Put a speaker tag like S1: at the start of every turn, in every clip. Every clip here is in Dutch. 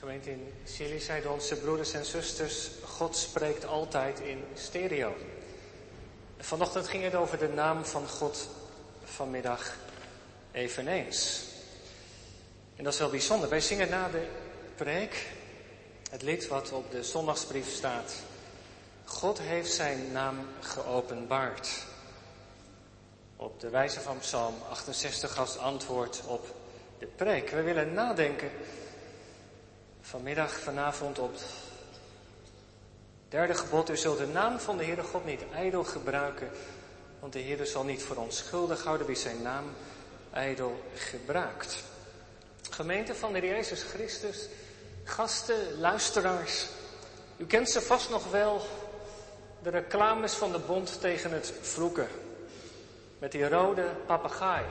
S1: Gemeente in Chili zeiden onze broeders en zusters, God spreekt altijd in stereo. Vanochtend ging het over de naam van God, vanmiddag eveneens. En dat is wel bijzonder. Wij zingen na de preek het lied wat op de zondagsbrief staat. God heeft zijn naam geopenbaard. Op de wijze van Psalm 68 als antwoord op de preek. We willen nadenken vanmiddag, vanavond op het derde gebod. U zult de naam van de Heere God niet ijdel gebruiken, want de Heere zal niet voor ons schuldig houden wie zijn naam ijdel gebruikt. Gemeente van de Heer Jezus Christus, gasten, luisteraars, u kent ze vast nog wel, de reclames van de bond tegen het vloeken. Met die rode papegaai.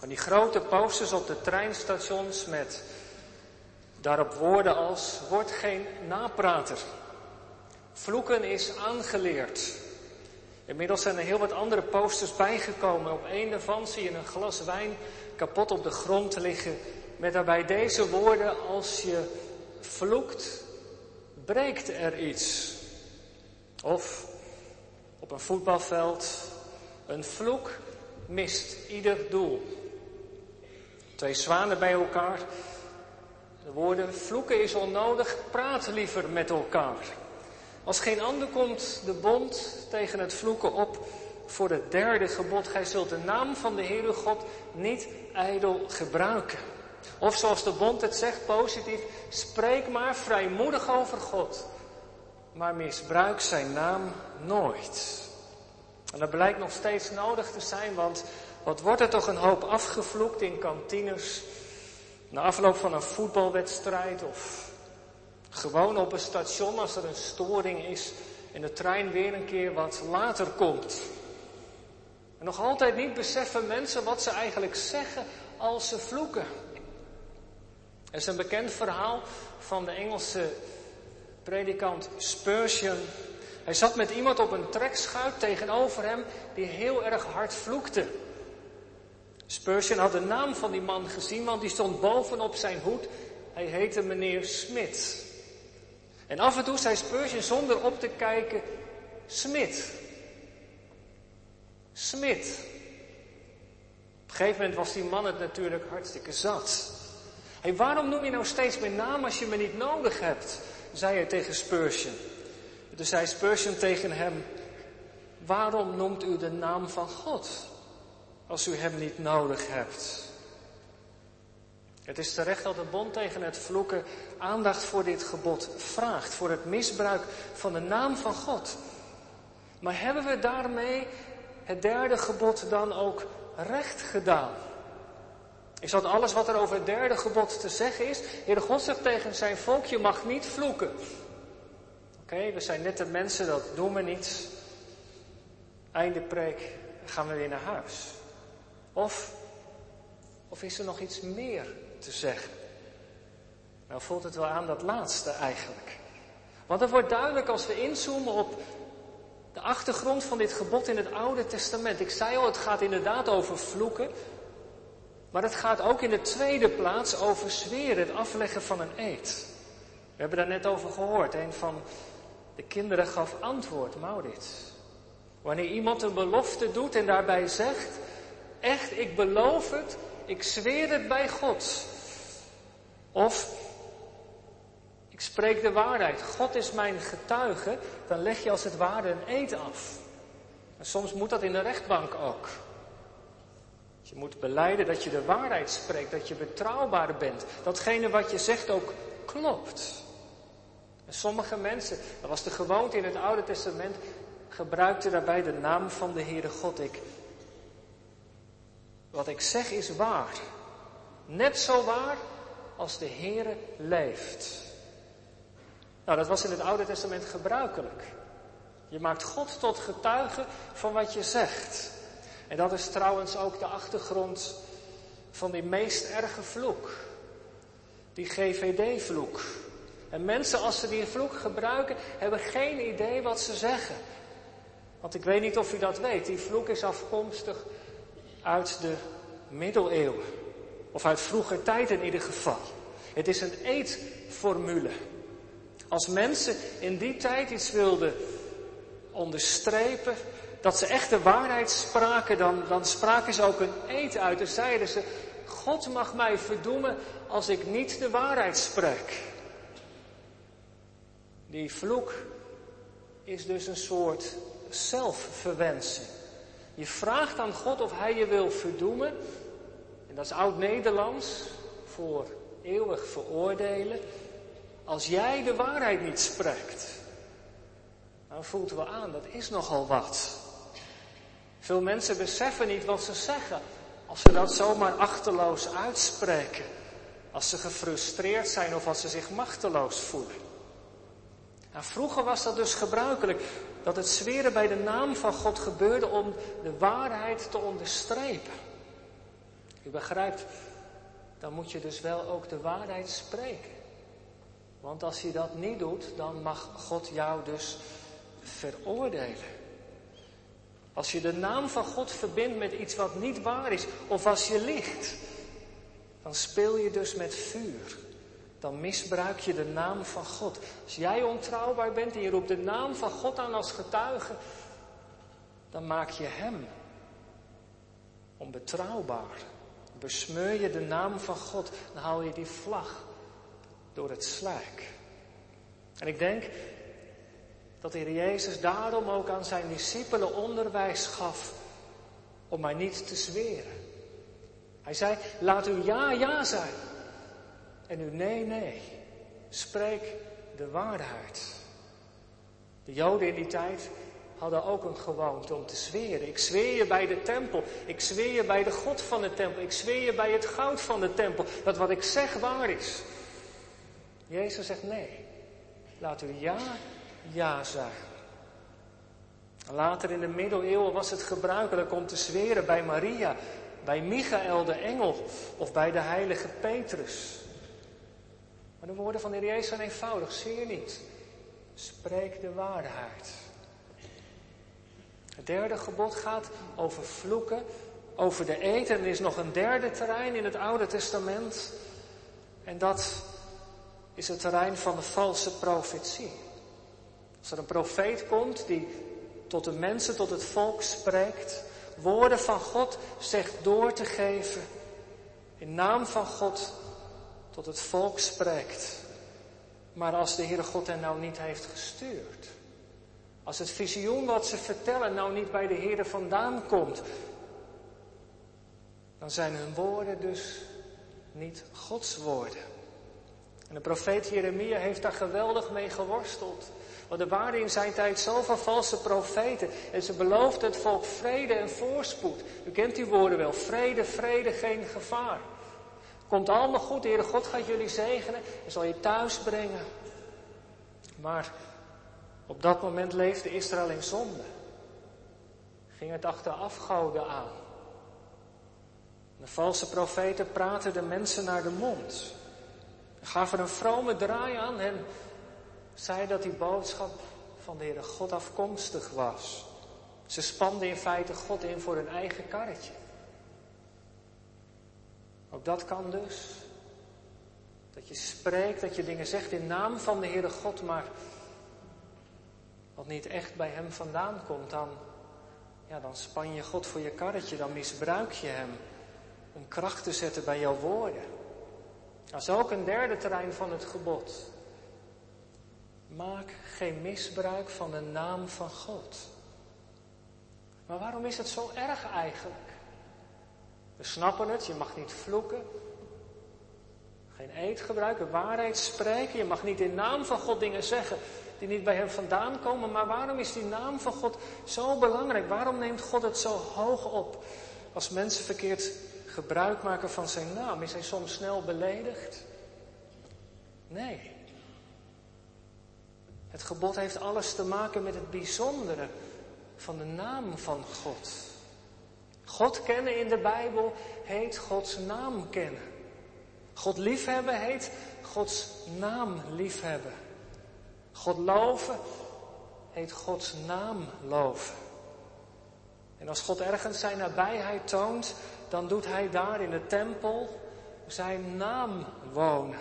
S1: En die grote posters op de treinstations met daarop woorden als word geen naprater. Vloeken is aangeleerd. Inmiddels zijn er heel wat andere posters bijgekomen. Op een daarvan zie je een glas wijn kapot op de grond liggen. Met daarbij deze woorden: Als je vloekt, breekt er iets. Of op een voetbalveld: Een vloek mist ieder doel. Twee zwanen bij elkaar. De woorden: Vloeken is onnodig, praat liever met elkaar. Als geen ander komt de bond tegen het vloeken op voor het derde gebod. Gij zult de naam van de Heere God niet ijdel gebruiken. Of zoals de bond het zegt positief, spreek maar vrijmoedig over God. Maar misbruik zijn naam nooit. En dat blijkt nog steeds nodig te zijn, want wat wordt er toch een hoop afgevloekt in kantines. Na afloop van een voetbalwedstrijd of gewoon op een station als er een storing is en de trein weer een keer wat later komt. En nog altijd niet beseffen mensen wat ze eigenlijk zeggen als ze vloeken. Er is een bekend verhaal van de Engelse predikant Spurgeon. Hij zat met iemand op een trekschuit tegenover hem die heel erg hard vloekte. Spurgeon had de naam van die man gezien, want die stond bovenop zijn hoed. Hij heette meneer Smit. En af en toe zei Spurgeon zonder op te kijken, Smit. Smit. Op een gegeven moment was die man het natuurlijk hartstikke zat. Hé, waarom noem je nou steeds mijn naam als je me niet nodig hebt? zei hij tegen Spurgeon. Toen zei Spurgeon tegen hem, waarom noemt u de naam van God als u hem niet nodig hebt? Het is terecht dat de bond tegen het vloeken aandacht voor dit gebod vraagt, voor het misbruik van de naam van God. Maar hebben we daarmee het derde gebod dan ook recht gedaan? Is dat alles wat er over het derde gebod te zeggen is? Heer God zegt tegen zijn volk, je mag niet vloeken. Oké, we zijn nette mensen, dat doen we niet. Einde preek, gaan we weer naar huis. Of, of is er nog iets meer te zeggen? Nou voelt het wel aan dat laatste eigenlijk. Want het wordt duidelijk als we inzoomen op de achtergrond van dit gebod in het Oude Testament. Ik zei al, het gaat inderdaad over vloeken. Maar het gaat ook in de tweede plaats over zweren, het afleggen van een eed. We hebben daar net over gehoord. Een van de kinderen gaf antwoord, Maurits. Wanneer iemand een belofte doet en daarbij zegt, echt, ik beloof het, ik zweer het bij God. Of, ik spreek de waarheid, God is mijn getuige, dan leg je als het ware een eed af. En soms moet dat in de rechtbank ook. Je moet beleiden dat je de waarheid spreekt, dat je betrouwbaar bent, datgene wat je zegt ook klopt. En sommige mensen, dat was de gewoonte in het Oude Testament, gebruikten daarbij de naam van de Heere God. Ik, wat ik zeg is waar. Net zo waar als de Heere leeft. Nou, dat was in het Oude Testament gebruikelijk. Je maakt God tot getuige van wat je zegt. En dat is trouwens ook de achtergrond van die meest erge vloek. Die GVD-vloek. En mensen, als ze die vloek gebruiken, hebben geen idee wat ze zeggen. Want ik weet niet of u dat weet. Die vloek is afkomstig uit de middeleeuwen. Of uit vroeger tijd in ieder geval. Het is een eetformule. Als mensen in die tijd iets wilden onderstrepen, dat ze echt de waarheid spraken, dan, dan spraken ze ook een eed uit. Dan zeiden ze, God mag mij verdoemen als ik niet de waarheid spreek. Die vloek is dus een soort zelfverwensing. Je vraagt aan God of Hij je wil verdoemen. En dat is oud-Nederlands voor eeuwig veroordelen. Als jij de waarheid niet spreekt, dan voelt we aan, dat is nogal wat. Veel mensen beseffen niet wat ze zeggen als ze dat zomaar achterloos uitspreken. Als ze gefrustreerd zijn of als ze zich machteloos voelen. Nou, vroeger was dat dus gebruikelijk dat het zweren bij de naam van God gebeurde om de waarheid te onderstrepen. U begrijpt, dan moet je dus wel ook de waarheid spreken. Want als je dat niet doet, dan mag God jou dus veroordelen. Als je de naam van God verbindt met iets wat niet waar is, of als je liegt, dan speel je dus met vuur. Dan misbruik je de naam van God. Als jij ontrouwbaar bent en je roept de naam van God aan als getuige, dan maak je Hem onbetrouwbaar. Besmeur je de naam van God, dan haal je die vlag door het slijk. En ik denk dat de Heer Jezus daarom ook aan zijn discipelen onderwijs gaf om maar niet te zweren. Hij zei, laat u ja, ja zijn. En u nee, nee. Spreek de waarheid. De Joden in die tijd hadden ook een gewoonte om te zweren. Ik zweer je bij de tempel. Ik zweer je bij de God van de tempel. Ik zweer je bij het goud van de tempel. Dat wat ik zeg waar is. Jezus zegt nee. Laat u ja, ja zeggen. Later in de middeleeuwen was het gebruikelijk om te zweren bij Maria, bij Michael de engel of bij de heilige Petrus. De woorden van de Heer Jezus zijn eenvoudig, zeer niet. Spreek de waarheid. Het derde gebod gaat over vloeken, over de eten. Er is nog een derde terrein in het Oude Testament. En dat is het terrein van de valse profetie. Als er een profeet komt die tot de mensen, tot het volk spreekt, woorden van God zegt door te geven, in naam van God tot het volk spreekt. Maar als de Heere God hen nou niet heeft gestuurd, als het visioen wat ze vertellen nou niet bij de Heere vandaan komt, dan zijn hun woorden dus niet Gods woorden. En de profeet Jeremia heeft daar geweldig mee geworsteld. Want er waren in zijn tijd zoveel valse profeten. En ze beloofden het volk vrede en voorspoed. U kent die woorden wel. Vrede, vrede, geen gevaar. Komt allemaal goed, Heere God gaat jullie zegenen en zal je thuis brengen. Maar op dat moment leefde Israël in zonde. Ging het achter afgoden aan. De valse profeten praten de mensen naar de mond. Gaven een vrome draai aan en zei dat die boodschap van de Heere God afkomstig was. Ze spanden in feite God in voor hun eigen karretje. Ook dat kan dus. Dat je spreekt, dat je dingen zegt in naam van de Heere God, maar wat niet echt bij Hem vandaan komt, dan, ja, dan span je God voor je karretje, dan misbruik je Hem om kracht te zetten bij jouw woorden. Dat is ook een derde terrein van het gebod. Maak geen misbruik van de naam van God. Maar waarom is het zo erg eigenlijk? We snappen het, je mag niet vloeken. Geen eet gebruiken, waarheid spreken. Je mag niet in naam van God dingen zeggen die niet bij hem vandaan komen. Maar waarom is die naam van God zo belangrijk? Waarom neemt God het zo hoog op? Als mensen verkeerd gebruik maken van zijn naam, is hij soms snel beledigd? Nee. Het gebod heeft alles te maken met het bijzondere van de naam van God. God kennen in de Bijbel heet Gods naam kennen. God liefhebben heet Gods naam liefhebben. God loven heet Gods naam loven. En als God ergens zijn nabijheid toont, dan doet hij daar in de tempel zijn naam wonen.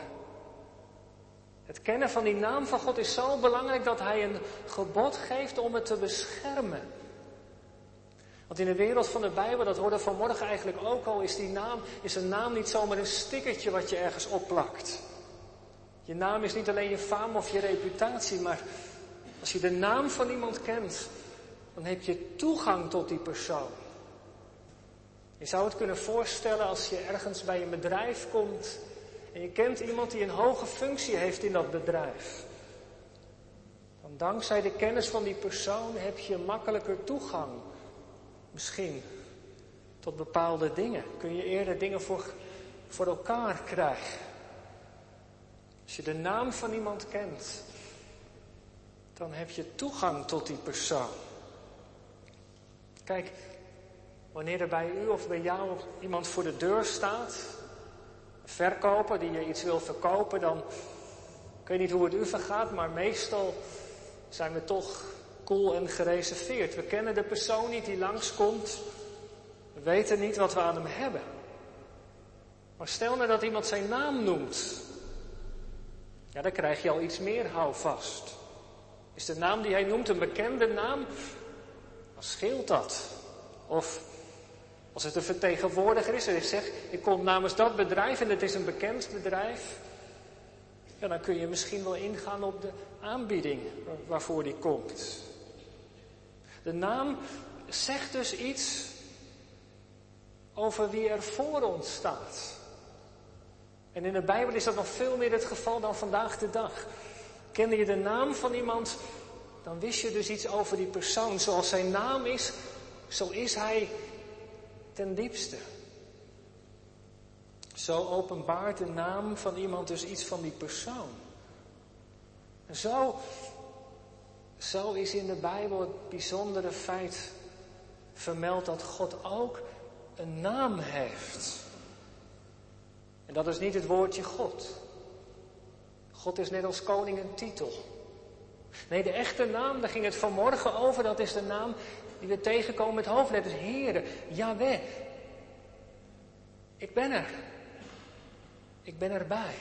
S1: Het kennen van die naam van God is zo belangrijk dat Hij een gebod geeft om het te beschermen. Want in de wereld van de Bijbel, dat hoorde vanmorgen eigenlijk ook al, is die naam, is een naam niet zomaar een stickertje wat je ergens opplakt. Je naam is niet alleen je faam of je reputatie, maar als je de naam van iemand kent, dan heb je toegang tot die persoon. Je zou het kunnen voorstellen als je ergens bij een bedrijf komt en je kent iemand die een hoge functie heeft in dat bedrijf. Dan dankzij de kennis van die persoon heb je makkelijker toegang, misschien, tot bepaalde dingen. Kun je eerder dingen voor, voor elkaar krijgen. Als je de naam van iemand kent, dan heb je toegang tot die persoon. Kijk, wanneer er bij u of bij jou iemand voor de deur staat, verkoper die je iets wil verkopen, dan ik weet niet hoe het u vergaat, maar meestal zijn we toch cool en gereserveerd. We kennen de persoon niet die langskomt. We weten niet wat we aan hem hebben. Maar stel nou dat iemand zijn naam noemt. Ja, dan krijg je al iets meer houvast. Is de naam die hij noemt een bekende naam? Dan scheelt dat. Of als het een vertegenwoordiger is en hij zegt, ik kom namens dat bedrijf en het is een bekend bedrijf. Ja, dan kun je misschien wel ingaan op de aanbieding waarvoor die komt. De naam zegt dus iets over wie er voor ons staat. En in de Bijbel is dat nog veel meer het geval dan vandaag de dag. Kende je de naam van iemand, dan wist je dus iets over die persoon. Zoals zijn naam is, zo is hij ten diepste. Zo openbaart de naam van iemand dus iets van die persoon. En zo, zo is in de Bijbel het bijzondere feit vermeld dat God ook een naam heeft. En dat is niet het woordje God. God is net als koning een titel. Nee, de echte naam, daar ging het vanmorgen over, dat is de naam die we tegenkomen met hoofdletters. Heere, Yahweh. Ik ben er. Ik ben erbij.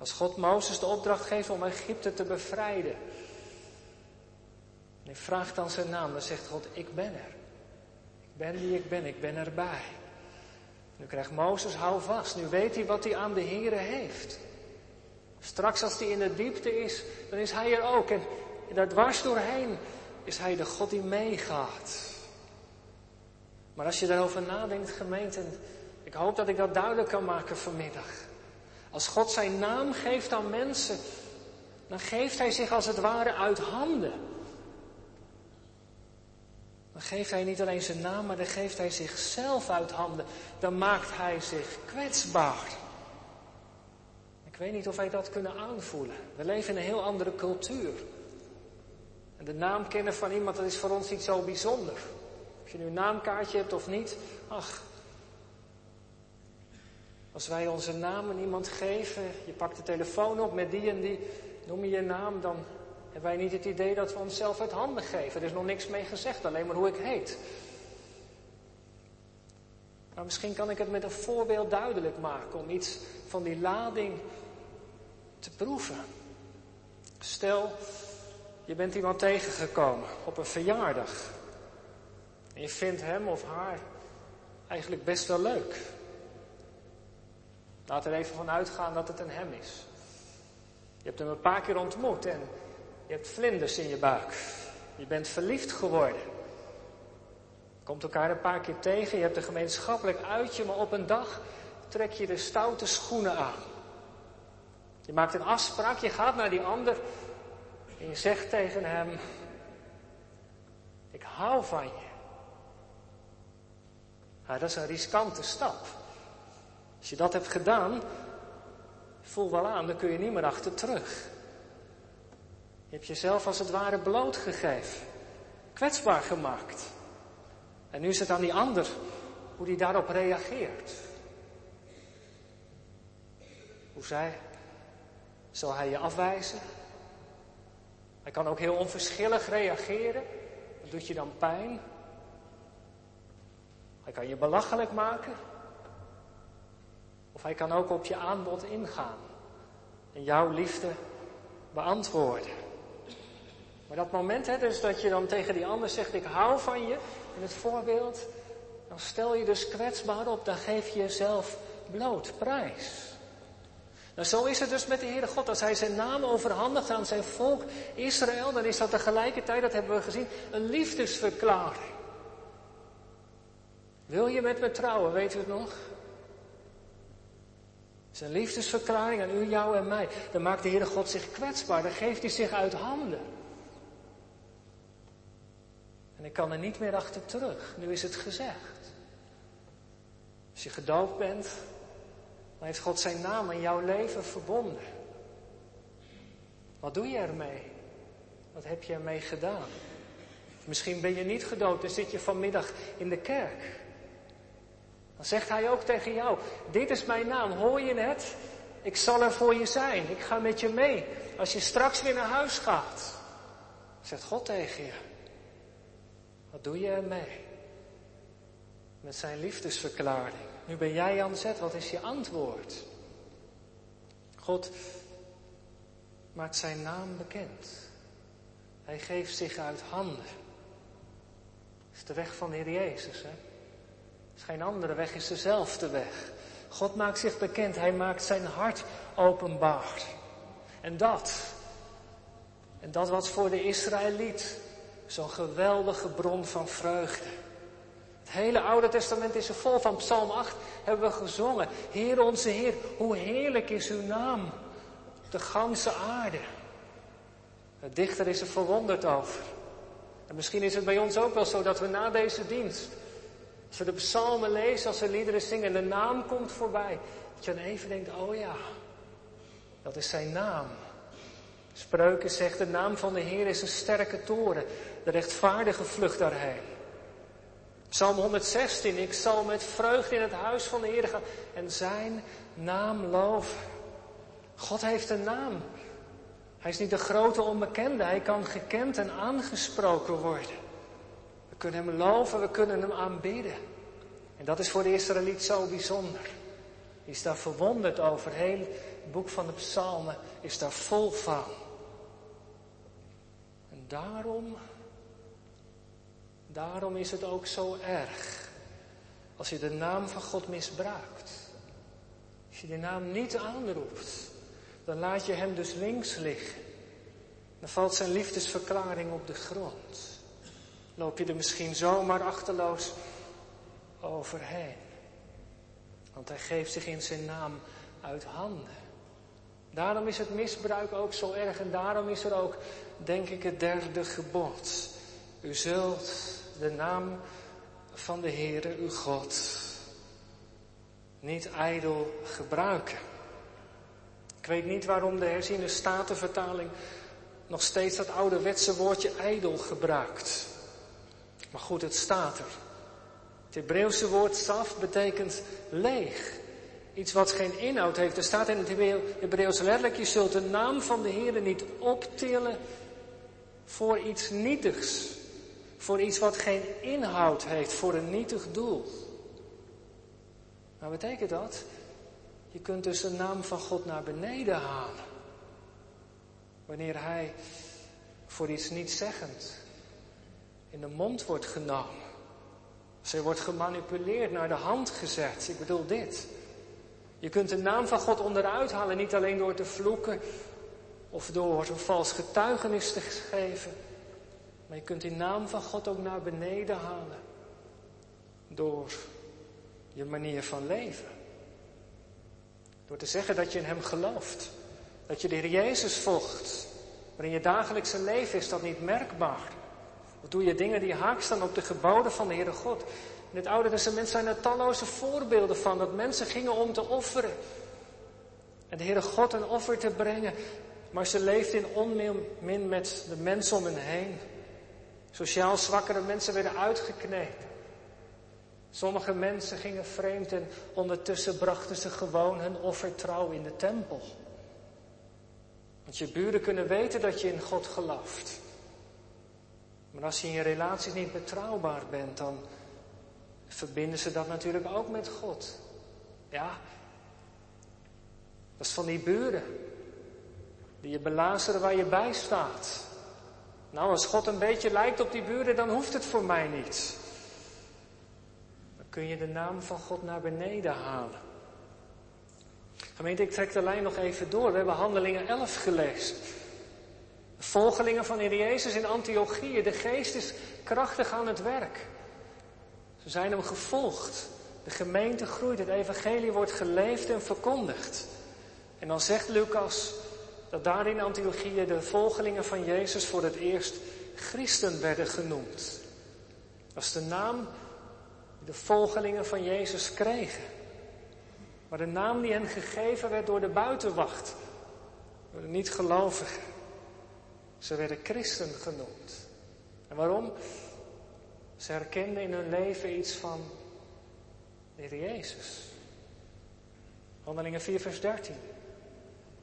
S1: Als God Mozes de opdracht geeft om Egypte te bevrijden. En hij vraagt dan zijn naam, dan zegt God, ik ben er. Ik ben wie ik ben, ik ben erbij. Nu krijgt Mozes hou vast, nu weet hij wat hij aan de Here heeft. Straks als hij in de diepte is, dan is hij er ook. En, en daar dwars doorheen is hij de God die meegaat. Maar als je daarover nadenkt, gemeente, ik hoop dat ik dat duidelijk kan maken vanmiddag. Als God zijn naam geeft aan mensen, dan geeft hij zich als het ware uit handen. Dan geeft hij niet alleen zijn naam, maar dan geeft hij zichzelf uit handen. Dan maakt hij zich kwetsbaar. Ik weet niet of wij dat kunnen aanvoelen. We leven in een heel andere cultuur. En de naam kennen van iemand, dat is voor ons niet zo bijzonder. Of je nu een naamkaartje hebt of niet, ach. Als wij onze naam aan iemand geven, je pakt de telefoon op met die en die, noem je je naam, dan hebben wij niet het idee dat we onszelf uit handen geven. Er is nog niks mee gezegd, alleen maar hoe ik heet. Maar misschien kan ik het met een voorbeeld duidelijk maken om iets van die lading te proeven. Stel, je bent iemand tegengekomen op een verjaardag. En je vindt hem of haar eigenlijk best wel leuk. Laat er even van uitgaan dat het een hem is. Je hebt hem een paar keer ontmoet en je hebt vlinders in je buik. Je bent verliefd geworden. Je komt elkaar een paar keer tegen, je hebt een gemeenschappelijk uitje, maar op een dag trek je de stoute schoenen aan. Je maakt een afspraak, je gaat naar die ander en je zegt tegen hem, ik hou van je. dat is een riskante stap. Als je dat hebt gedaan, voel wel aan, dan kun je niet meer achter terug. Je hebt jezelf als het ware blootgegeven, kwetsbaar gemaakt. En nu is het aan die ander hoe die daarop reageert. Hoe zij, zal hij je afwijzen? Hij kan ook heel onverschillig reageren. Dat doet je dan pijn. Hij kan je belachelijk maken. Of hij kan ook op je aanbod ingaan. en jouw liefde beantwoorden. Maar dat moment, hè, dus dat je dan tegen die ander zegt, ik hou van je, in het voorbeeld, dan stel je dus kwetsbaar op, dan geef je jezelf bloot, prijs. Nou, zo is het dus met de Heere God. Als Hij zijn naam overhandigt aan zijn volk Israël, dan is dat tegelijkertijd, dat hebben we gezien, een liefdesverklaring. Wil je met me trouwen, weet u het nog? Is een liefdesverklaring aan u, jou en mij. Dan maakt de Heere God zich kwetsbaar, dan geeft hij zich uit handen. En ik kan er niet meer achter terug. Nu is het gezegd. Als je gedoopt bent, dan heeft God zijn naam aan jouw leven verbonden. Wat doe je ermee? Wat heb je ermee gedaan? Misschien ben je niet gedoopt en zit je vanmiddag in de kerk. Dan zegt hij ook tegen jou, dit is mijn naam, hoor je het? Ik zal er voor je zijn, ik ga met je mee. Als je straks weer naar huis gaat, zegt God tegen je. Wat doe je ermee? Met zijn liefdesverklaring. Nu ben jij aan zet, wat is je antwoord? God maakt zijn naam bekend. Hij geeft zich uit handen. Dat is de weg van de Heer Jezus, hè? Geen andere weg, is dezelfde weg. God maakt zich bekend, hij maakt zijn hart openbaar. En dat, en dat was voor de Israëliet zo'n geweldige bron van vreugde. Het hele Oude Testament is er vol van. Psalm 8 hebben we gezongen. Heer onze Heer, hoe heerlijk is uw naam op de ganse aarde. De dichter is er verwonderd over. En misschien is het bij ons ook wel zo dat we na deze dienst, als we de psalmen lezen, als we liederen zingen en de naam komt voorbij, dat je dan even denkt, oh ja, dat is zijn naam. Spreuken zegt, de naam van de Heer is een sterke toren. De rechtvaardige vlucht daarheen. Psalm 116, ik zal met vreugde in het huis van de Heer gaan en zijn naam loven. God heeft een naam. Hij is niet de grote onbekende, hij kan gekend en aangesproken worden. Kunnen hem loven, we kunnen hem aanbidden. En dat is voor de Israëliet zo bijzonder. Die is daar verwonderd over. Heel het boek van de psalmen is daar vol van. En daarom Daarom is het ook zo erg als je de naam van God misbruikt. Als je de naam niet aanroept, dan laat je hem dus links liggen. Dan valt zijn liefdesverklaring op de grond. Loop je er misschien zomaar achterloos overheen. Want hij geeft zich in zijn naam uit handen. Daarom is het misbruik ook zo erg en daarom is er ook, denk ik, het derde gebod. U zult de naam van de Heere uw God niet ijdel gebruiken. Ik weet niet waarom de herziene statenvertaling nog steeds dat ouderwetse woordje ijdel gebruikt. Maar goed, het staat er. Het Hebreeuwse woord saf betekent leeg. Iets wat geen inhoud heeft. Er staat in het Hebreeuws letterlijk, je zult de naam van de Heer niet optillen voor iets nietigs. Voor iets wat geen inhoud heeft, voor een nietig doel. Maar betekent dat? Je kunt dus de naam van God naar beneden halen. Wanneer Hij voor iets niet zeggend in de mond wordt genomen. Hij wordt gemanipuleerd, naar de hand gezet. Ik bedoel dit. Je kunt de naam van God onderuit halen, niet alleen door te vloeken of door een vals getuigenis te geven. Maar je kunt die naam van God ook naar beneden halen. Door je manier van leven. Door te zeggen dat je in Hem gelooft. Dat je de Heer Jezus volgt. Maar in je dagelijkse leven is dat niet merkbaar. Of doe je dingen die haak staan op de geboden van de Heere God. In het Oude Testament zijn er talloze voorbeelden van dat mensen gingen om te offeren. En de Heere God een offer te brengen. Maar ze leefden in onmin met de mensen om hen heen. Sociaal zwakkere mensen werden uitgeknepen. Sommige mensen gingen vreemd en ondertussen brachten ze gewoon hun offertrouw in de tempel. Want je buren kunnen weten dat je in God gelooft. Maar als je in je relaties niet betrouwbaar bent, dan verbinden ze dat natuurlijk ook met God. Ja, dat is van die buren. Die je belazeren waar je bij staat. Nou, als God een beetje lijkt op die buren, dan hoeft het voor mij niet. Dan kun je de naam van God naar beneden halen. Gemeente, ik trek de lijn nog even door. We hebben Handelingen 11 gelezen. De volgelingen van Heer Jezus in Antiochië. De geest is krachtig aan het werk. Ze zijn hem gevolgd. De gemeente groeit. Het evangelie wordt geleefd en verkondigd. En dan zegt Lucas dat daar in Antiochië de volgelingen van Jezus voor het eerst christen werden genoemd. Dat is de naam die de volgelingen van Jezus kregen. Maar de naam die hen gegeven werd door de buitenwacht, door de niet-gelovigen. Ze werden christen genoemd. En waarom? Ze herkenden in hun leven iets van de Heer Jezus. Handelingen 4, vers 13.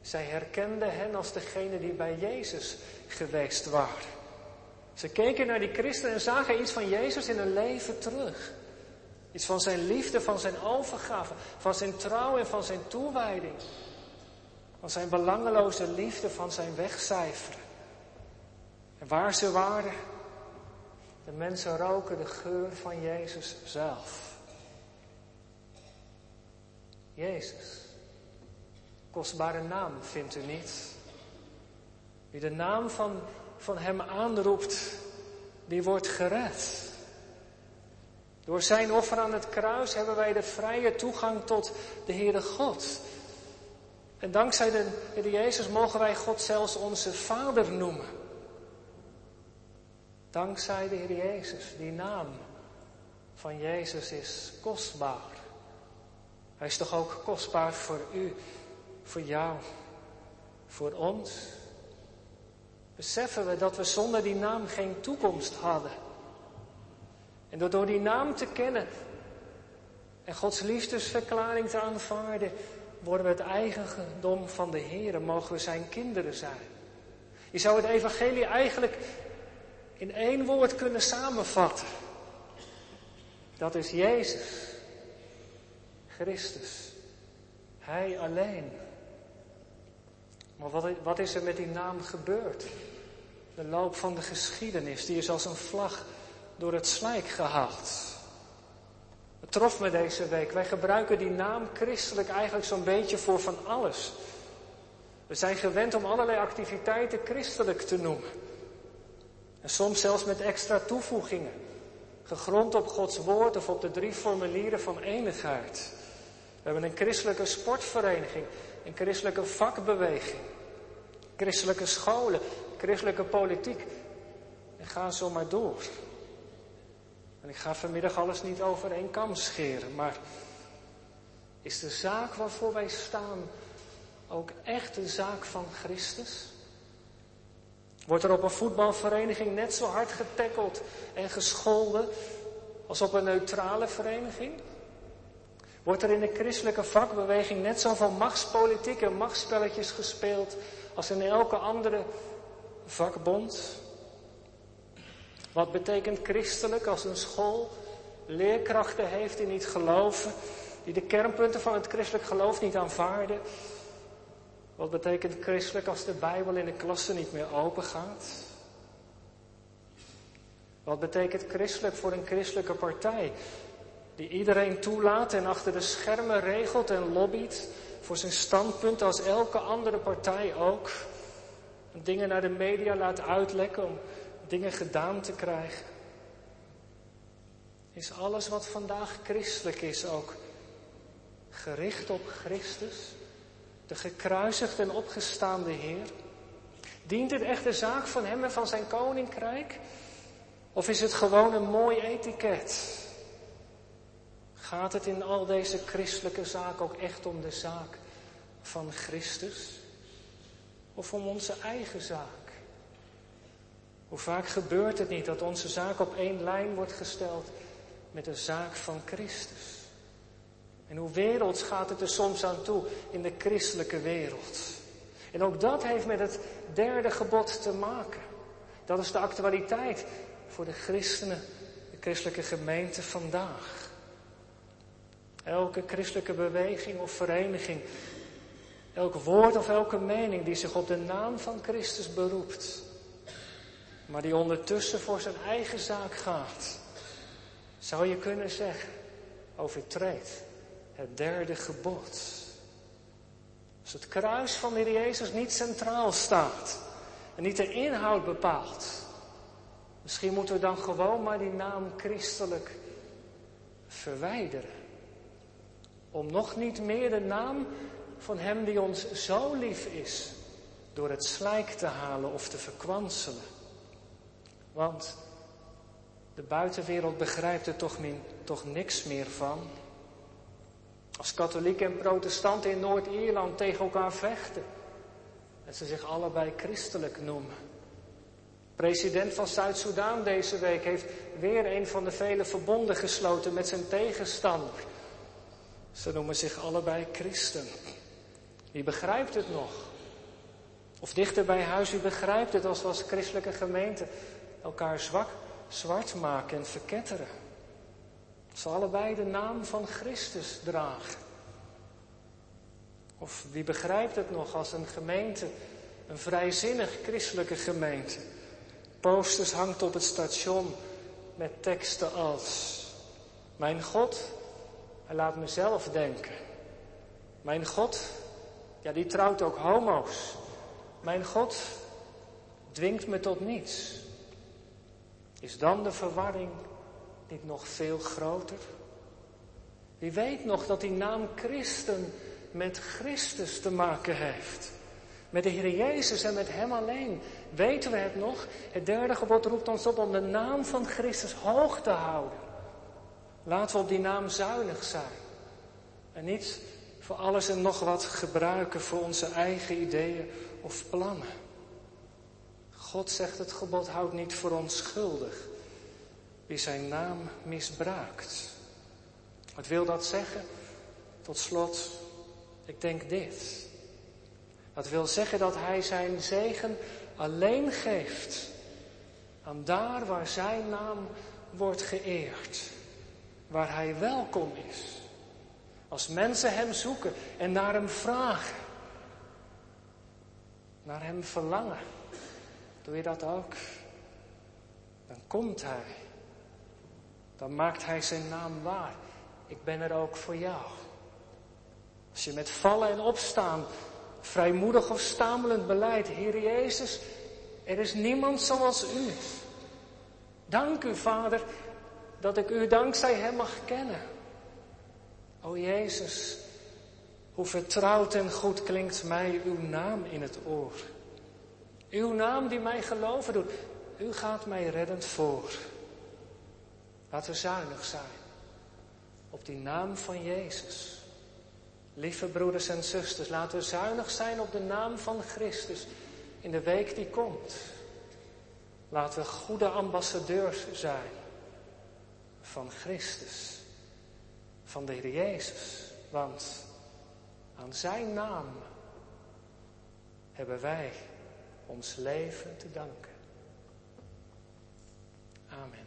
S1: Zij herkenden hen als degene die bij Jezus geweest waren. Ze keken naar die christen en zagen iets van Jezus in hun leven terug. Iets van zijn liefde, van zijn overgave, van zijn trouw en van zijn toewijding. Van zijn belangeloze liefde, van zijn wegcijferen. En waar ze waren, de mensen roken de geur van Jezus zelf. Jezus. Kostbare naam, vindt u niet? Wie de naam van, van Hem aanroept, die wordt gered. Door zijn offer aan het kruis hebben wij de vrije toegang tot de Heere God. En dankzij de Heer Jezus mogen wij God zelfs onze Vader noemen. Dankzij de Heer Jezus, die naam van Jezus is kostbaar. Hij is toch ook kostbaar voor u, voor jou, voor ons? Beseffen we dat we zonder die naam geen toekomst hadden? En door, die naam te kennen en Gods liefdesverklaring te aanvaarden, worden we het eigendom van de Heer, mogen we zijn kinderen zijn. Je zou het evangelie eigenlijk in één woord kunnen samenvatten. Dat is Jezus, Christus, Hij alleen. Maar wat, wat is er met die naam gebeurd? De loop van de geschiedenis, die is als een vlag door het slijk gehaald. Het trof me deze week. Wij gebruiken die naam christelijk eigenlijk zo'n beetje voor van alles. We zijn gewend om allerlei activiteiten christelijk te noemen. En soms zelfs met extra toevoegingen. Gegrond op Gods woord of op de drie formulieren van enigheid. We hebben een christelijke sportvereniging, een christelijke vakbeweging, christelijke scholen, christelijke politiek. En ga zo maar door. En ik ga vanmiddag alles niet over één kam scheren, maar is de zaak waarvoor wij staan ook echt de zaak van Christus? Wordt er op een voetbalvereniging net zo hard getackeld en gescholden als op een neutrale vereniging? Wordt er in de christelijke vakbeweging net zoveel machtspolitiek en machtsspelletjes gespeeld als in elke andere vakbond? Wat betekent christelijk als een school leerkrachten heeft die niet geloven, die de kernpunten van het christelijk geloof niet aanvaarden? Wat betekent christelijk als de Bijbel in de klasse niet meer open gaat? Wat betekent christelijk voor een christelijke partij die iedereen toelaat en achter de schermen regelt en lobbyt voor zijn standpunt als elke andere partij ook? En dingen naar de media laat uitlekken om dingen gedaan te krijgen. Is alles wat vandaag christelijk is ook gericht op Christus, de gekruisigde en opgestaande Heer? Dient het echt de zaak van Hem en van Zijn koninkrijk? Of is het gewoon een mooi etiket? Gaat het in al deze christelijke zaken ook echt om de zaak van Christus? Of om onze eigen zaak? Hoe vaak gebeurt het niet dat onze zaak op één lijn wordt gesteld met de zaak van Christus? En hoe werelds gaat het er soms aan toe in de christelijke wereld? En ook dat heeft met het derde gebod te maken. Dat is de actualiteit voor de christenen, de christelijke gemeente vandaag. Elke christelijke beweging of vereniging elk woord of elke mening die zich op de naam van Christus beroept, maar die ondertussen voor zijn eigen zaak gaat, zou je kunnen zeggen, overtreedt het derde gebod. Als het kruis van de Heer Jezus niet centraal staat en niet de inhoud bepaalt, misschien moeten we dan gewoon maar die naam christelijk verwijderen. Om nog niet meer de naam van Hem die ons zo lief is, door het slijk te halen of te verkwanselen. Want de buitenwereld begrijpt er toch, min, toch niks meer van. Als katholieken en protestanten in Noord-Ierland tegen elkaar vechten. En ze zich allebei christelijk noemen. President van Zuid-Soedan deze week heeft weer een van de vele verbonden gesloten met zijn tegenstander. Ze noemen zich allebei christen. Wie begrijpt het nog? Of dichter bij huis, wie begrijpt het als we als christelijke gemeente elkaar zwak, zwart maken en verketteren? Ze allebei de naam van Christus dragen. Of wie begrijpt het nog als een gemeente, een vrijzinnig christelijke gemeente, posters hangt op het station met teksten als: Mijn God, hij laat mezelf denken. Mijn God, ja, die trouwt ook homo's. Mijn God dwingt me tot niets. Is dan de verwarring niet nog veel groter? Wie weet nog dat die naam Christen met Christus te maken heeft? Met de Heer Jezus en met Hem alleen. Weten we het nog? Het derde gebod roept ons op om de naam van Christus hoog te houden. Laten we op die naam zuinig zijn. En niet voor alles en nog wat gebruiken voor onze eigen ideeën of plannen. God zegt het gebod houdt niet voor ons schuldig wie zijn naam misbruikt. Wat wil dat zeggen? Tot slot, ik denk dit. Dat wil zeggen dat hij zijn zegen alleen geeft aan daar waar zijn naam wordt geëerd, waar hij welkom is. Als mensen hem zoeken en naar hem vragen, naar hem verlangen, doe je dat ook? Dan komt hij dan maakt hij zijn naam waar. Ik ben er ook voor jou. Als je met vallen en opstaan, vrijmoedig of stamelend beleidt, Heer Jezus, er is niemand zoals u. Dank u, Vader, dat ik u dankzij Hem mag kennen. O Jezus, hoe vertrouwd en goed klinkt mij uw naam in het oor. Uw naam die mij geloven doet. U gaat mij reddend voor. Laten we zuinig zijn op die naam van Jezus. Lieve broeders en zusters, laten we zuinig zijn op de naam van Christus in de week die komt. Laten we goede ambassadeurs zijn van Christus, van de Heer Jezus. Want aan Zijn naam hebben wij ons leven te danken. Amen.